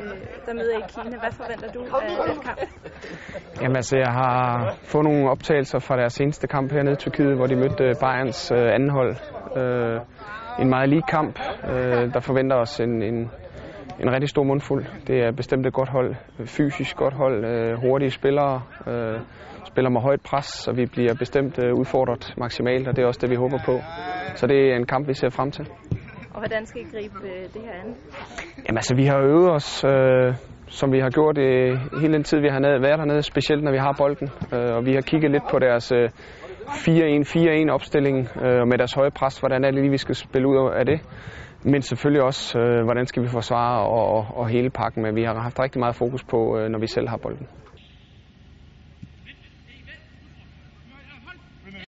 øh, der møder I Kina. Hvad forventer du af den kamp? Jamen altså, jeg har fået nogle optagelser fra deres seneste kamp hernede i Tyrkiet, hvor de mødte øh, Bayerns øh, anden hold. Øh, en meget lige kamp, øh, der forventer os en, en, en rigtig stor mundfuld. Det er bestemt et godt hold, fysisk godt hold, øh, hurtige spillere, øh, spiller med højt pres, så vi bliver bestemt øh, udfordret maksimalt, og det er også det, vi håber på. Så det er en kamp, vi ser frem til. Og hvordan skal I gribe øh, det her an? Jamen altså, vi har øvet os, øh, som vi har gjort øh, hele den tid, vi har været hernede, specielt når vi har bolden. Øh, og vi har kigget lidt på deres øh, 4-1-4-1 opstilling, øh, med deres høje pres, hvordan er det lige, vi skal spille ud af det. Men selvfølgelig også, øh, hvordan skal vi forsvare og, og, og hele pakken. Men vi har haft rigtig meget fokus på, øh, når vi selv har bolden.